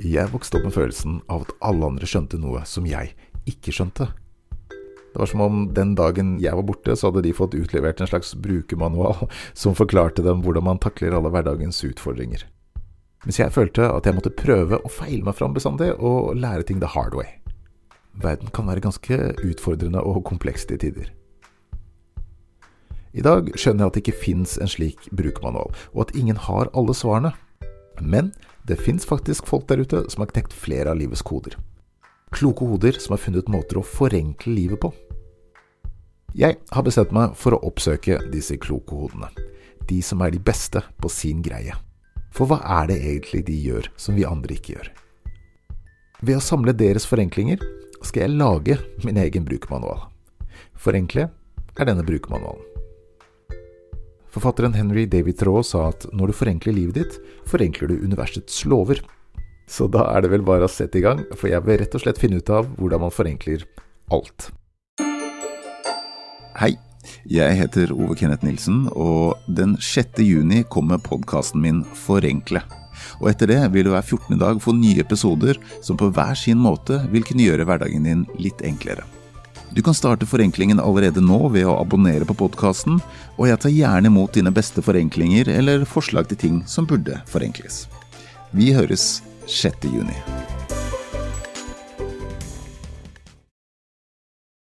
Jeg vokste opp med følelsen av at alle andre skjønte noe som jeg ikke skjønte. Det var som om den dagen jeg var borte, så hadde de fått utlevert en slags brukermanual som forklarte dem hvordan man takler alle hverdagens utfordringer. Mens jeg følte at jeg måtte prøve å feile meg fram bestandig og lære ting the hard way. Verden kan være ganske utfordrende og kompleks til tider. I dag skjønner jeg at det ikke fins en slik brukermanual, og at ingen har alle svarene. Men det fins faktisk folk der ute som har knekt flere av livets koder. Kloke hoder som har funnet måter å forenkle livet på. Jeg har bestemt meg for å oppsøke disse kloke hodene. De som er de beste på sin greie. For hva er det egentlig de gjør som vi andre ikke gjør? Ved å samle deres forenklinger skal jeg lage min egen brukermanual. Forenkle er denne brukermanualen. Forfatteren Henry David Thoreau sa at når du forenkler livet ditt, forenkler du universets lover. Så da er det vel bare å sette i gang, for jeg vil rett og slett finne ut av hvordan man forenkler alt. Hei, jeg heter Ove Kenneth Nilsen, og den 6. juni kommer podkasten min Forenkle. Og etter det vil du hver 14. dag få nye episoder som på hver sin måte vil kunne gjøre hverdagen din litt enklere. Du kan starte forenklingen allerede nå ved å abonnere på podkasten, og jeg tar gjerne imot dine beste forenklinger eller forslag til ting som burde forenkles. Vi høres 6. juni.